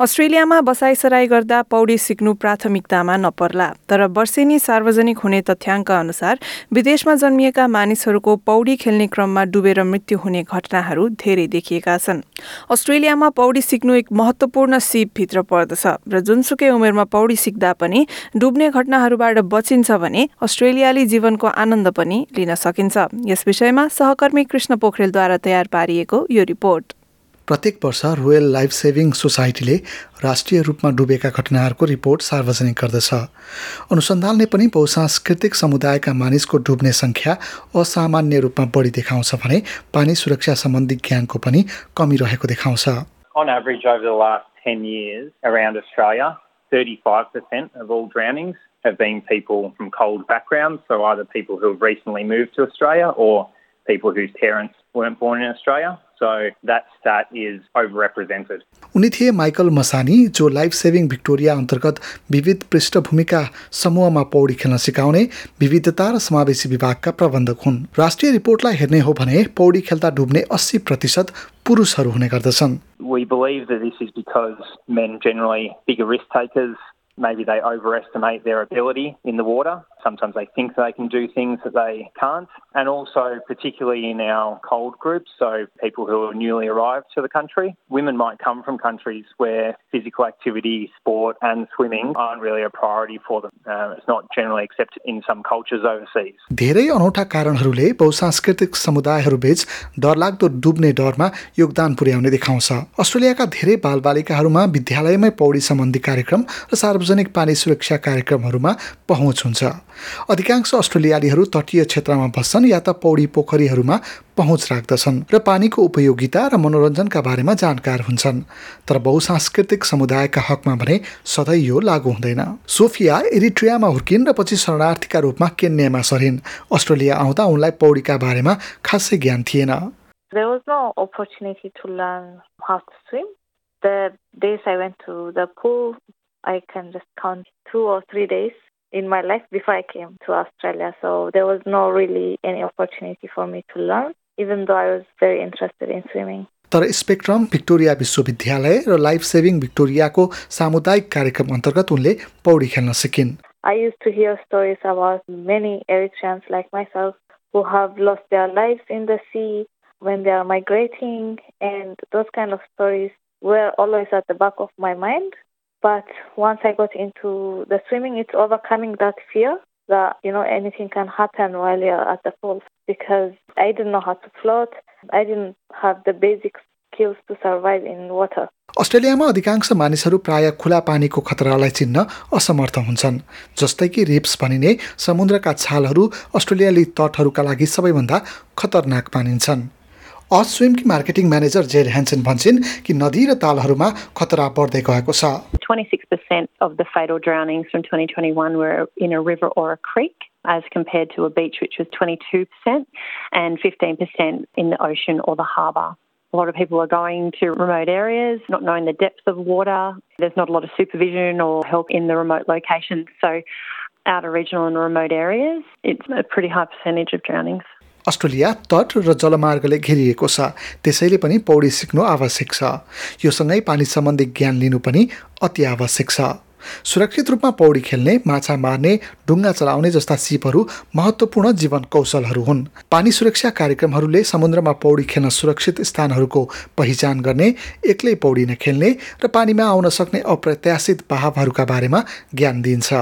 अस्ट्रेलियामा बसाइसराई गर्दा पौडी सिक्नु प्राथमिकतामा नपर्ला तर वर्षेनी सार्वजनिक हुने तथ्याङ्क अनुसार विदेशमा जन्मिएका मानिसहरूको पौडी खेल्ने क्रममा डुबेर मृत्यु हुने घटनाहरू धेरै देखिएका छन्। अस्ट्रेलियामा पौडी सिक्नु एक महत्वपूर्ण सिपभित्र पर्दछ र जुनसुकै उमेरमा पौडी सिक्दा पनि डुब्ने घटनाहरूबाट बचिन्छ भने अस्ट्रेलियाली जीवनको आनन्द पनि लिन सकिन्छ। यस विषयमा सहकर्मी कृष्ण पोखरेलद्वारा तयार पारिएको यो रिपोर्ट। प्रत्येक वर्ष रोयल लाइफ सेभिङ सोसाइटीले राष्ट्रिय रूपमा डुबेका घटनाहरूको रिपोर्ट सार्वजनिक गर्दछ अनुसन्धानले पनि बहुसांस्कृतिक समुदायका मानिसको डुब्ने सङ्ख्या असामान्य रूपमा बढी देखाउँछ भने पानी सुरक्षा सम्बन्धी ज्ञानको पनि कमी रहेको देखाउँछ On average, over the last 10 years around Australia, 35% of all drownings have been people from cold backgrounds, so either people who have recently moved to Australia or उनी थिए माइकल मसानी जो लाइफ सेभिङ भिक्टोरिया अन्तर्गत विविध पृष्ठभूमिका समूहमा पौडी खेल्न सिकाउने विविधता र समावेशी विभागका प्रबन्धक हुन्। राष्ट्रिय रिपोर्टलाई हेर्ने हो भने पौडी खेल्दा डुब्ने अस्सी प्रतिशत पुरुषहरू हुने गर्दछन्। Maybe they overestimate their ability in the water. Sometimes they think they can do things that they can't. And also, particularly in our cold groups, so people who are newly arrived to the country, women might come from countries where physical activity, sport, and swimming aren't really a priority for them. Uh, it's not generally accepted in some cultures overseas. धेरै अनौठा कारणहरूले बहुसांस्कृतिक समुदायहरूबीच डरलाग्दो डुब्ने डरमा योगदान पुर्याउने देखाउँछ अस्ट्रेलियाका धेरै बालबालिकाहरूमा विद्यालयमै पौडी सम्बन्धी कार्यक्रम र सार्वजनिक पानी सुरक्षा कार्यक्रमहरूमा पहुँच हुन्छ अधिकांश अस्ट्रेलियालीहरू तटीय क्षेत्रमा बस्छन् या त पौडी पोखरीहरूमा पहुँच राख्दछन् र पानीको उपयोगिता र मनोरञ्जनका बारेमा जानकार हुन्छन्। तर बहुसांस्कृतिक समुदायका हकमा भने सधैँ यो लागू हुँदैन। सोफिया एरिट्रियामा हुर्किन् र पछि शरणार्थीका रूपमा केन्यामा सरिन्। अस्ट्रेलिया आउँदा उनलाई पौडीका बारेमा खासै ज्ञान थिएन। There was no opportunity to learn how to swim. The days I went to the pool, I can just count two or three days. in my life before I came to Australia. So there was no really any opportunity for me to learn, even though I was very interested in swimming. तर spectrum Victoria विश्वविद्यालय र life saving भिक्टोरियाको सामुदायिक कार्यक्रम अन्तर्गत उनले पौडी खेल्न सिकिन् I used to hear stories about many Eritreans like myself who have lost their lives in the sea when they are migrating, and those kind of stories were always at the back of my mind. But once I got into the swimming, it's overcoming that fear that, you know, anything can happen while you're at the pool because I didn't know how to float. I didn't have the basic skills to survive in water. अस्ट्रेलियामा अधिकांश मानिसहरू प्राय खुला पानीको खतरालाई चिन्न असमर्थ हुन्छन् जस्तै कि रिप्स भनिने समुद्रका छालहरू अस्ट्रेलियाली तटहरूका लागि सबैभन्दा खतरनाक मानिन्छन् अस्विमकी मार्केटिङ म्यानेजर जेड ह्यान्सन भन्छन् कि नदी र तालहरूमा खतरा बढ्दै गएको छ 26% of the fatal drownings from 2021 were in a river or a creek, as compared to a beach, which was 22%, and 15% in the ocean or the harbour. A lot of people are going to remote areas, not knowing the depth of water. There's not a lot of supervision or help in the remote locations. So, outer regional and remote areas, it's a pretty high percentage of drownings. Australia तट र जलमार्गले घेरिएको छ। त्यसैले पनि पौडी सिक्नु आवश्यक छ। यो सँगै पानी सम्बन्धी ज्ञान लिनु पनि अति आवश्यक छ। सुरक्षित रूपमा पौडी खेल्ने माछा मार्ने ढुङ्गा चलाउने जस्ता सिपहरू महत्त्वपूर्ण जीवन कौशलहरू हुन्। पानी सुरक्षा कार्यक्रमहरूले समुद्रमा पौडी खेल्न सुरक्षित स्थानहरूको पहिचान गर्ने एक्लै पौडी नखेल्ने र पानीमा आउन सक्ने अप्रत्याशित बहावहरूका बारेमा ज्ञान दिन्छ।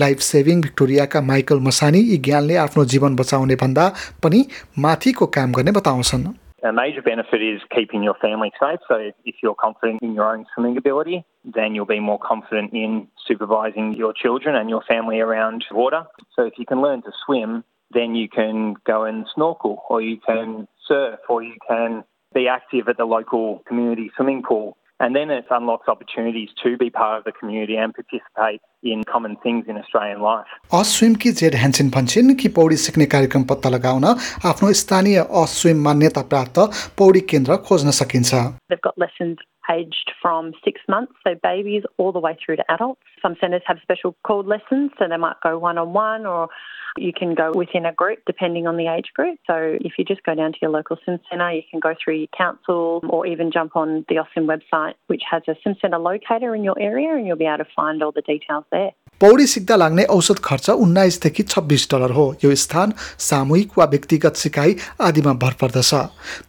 लाइफ सेभिङ भिक्टोरियाका माइकल मसानी यी ज्ञानले आफ्नो जीवन बचाउने भन्दा पनि माथिको काम गर्ने बताउँछन् A major benefit is keeping your family safe. So if you're confident in your own swimming ability, then you'll be more confident in supervising your children and your family around water. So if you can learn to swim, then you can go and snorkel or you can surf or you can be active at the local community swimming pool. And then it unlocks opportunities to be part of the community and participate in common things in Australian life. अस्विमकी Z Hanson भन्छन् कि पौडी सिक्ने कार्यक्रम पत्ता लगाउन आफ्नो स्थानीय अस्विम मान्यता प्राप्त पौडी केन्द्र खोज्न सकिन्छ They've got lessons aged from six months, so babies, all the way through to adults. Some centres have special called lessons, so they might go one on one or you can go within a group depending on the age group. So if you just go down to your local SIM centre, you can go through your council or even jump on the OSIM website, which has a SIM centre locator in your area, and you'll be able to find all the details there. पौडी सिक्दा लाग्ने औसत खर्च उन्नाइसदेखि छब्बिस dollar हो। यो स्थान सामूहिक वा व्यक्तिगत सिकाइ आदिमा भर पर्दछ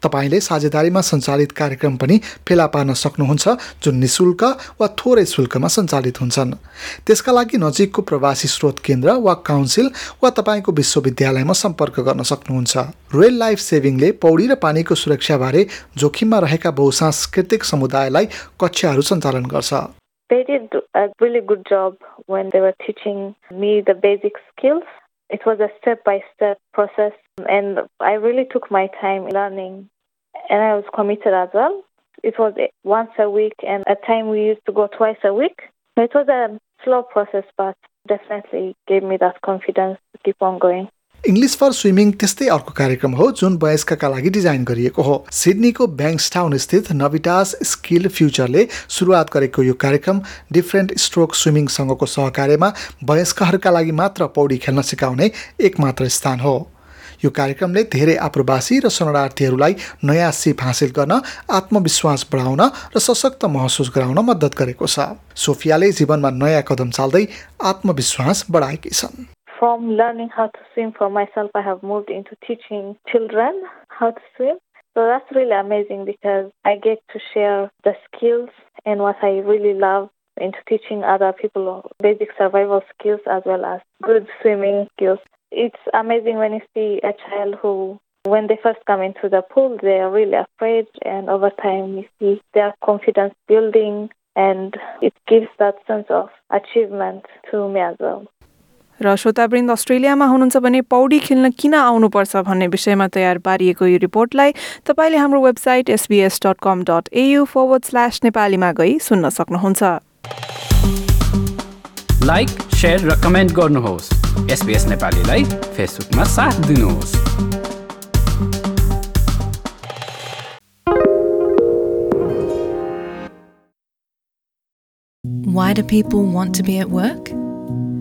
तपाईँले साझेदारीमा सञ्चालित कार्यक्रम पनि फेला पार्न सक्नुहुन्छ जुन निशुल्क वा थोरै शुल्कमा सञ्चालित हुन्छन्। त्यसका लागि नजिकको प्रवासी स्रोत केन्द्र वा काउन्सिल वा तपाईँको विश्वविद्यालयमा सम्पर्क गर्न सक्नुहुन्छ। रोयल लाइफ सेभिङले पौडी र पानीको सुरक्षाबारे जोखिममा रहेका बहुसांस्कृतिक समुदायलाई कक्षाहरू सञ्चालन गर्छ। They did a really good job when they were teaching me the basic skills. It was a step by step process, and I really took my time learning, and I was committed as well. It was once a week, and at time we used to go twice a week. It was a slow process, but definitely gave me that confidence to keep on going. English for swimming त्यस्तै अर्को कार्यक्रम हो जुन वयस्कका लागि design गरिएको हो। सिडनीको ब्याङ्कस्टाउन स्थित नभिटास skill फ्युचरले सुरुवात गरेको यो कार्यक्रम डिफ्रेन्ट स्ट्रोक स्विमिङसँगको सहकार्यमा वयस्कहरूका लागि मात्र पौडी खेल्न सिकाउने एक मात्र स्थान हो। यो कार्यक्रमले धेरै आप्रवासी र शरणार्थीहरूलाई नयाँ सिप हासिल गर्न आत्मविश्वास बढाउन र सशक्त महसुस गराउन मद्दत गरेको छ। सोफियाले जीवनमा नयाँ कदम चाल्दै आत्मविश्वास बढाएकी छन्। From learning how to swim for myself, I have moved into teaching children how to swim. So that's really amazing because I get to share the skills and what I really love into teaching other people basic survival skills as well as good swimming skills. It's amazing when you see a child who when they first come into the pool, they are really afraid, and over time, you see their confidence building, and it gives that sense of achievement to me as well. र श्रोतावृन्द अस्ट्रेलियामा हुनुहुन्छ भने पौडी खेल्न किन आउनुपर्छ भन्ने विषयमा तयार पारिएको यो रिपोर्टलाई तपाईँले हाम्रो website SBS dot com dot AU forward slash नेपालीमा गई सुन्न सक्नुहुन्छ। लाइक सेयर र कमेन्ट गर्नुहोस्। एसपिएस नेपालीलाई फेसबुकमा साथ दिनुहोस्। Why do people want to be at work?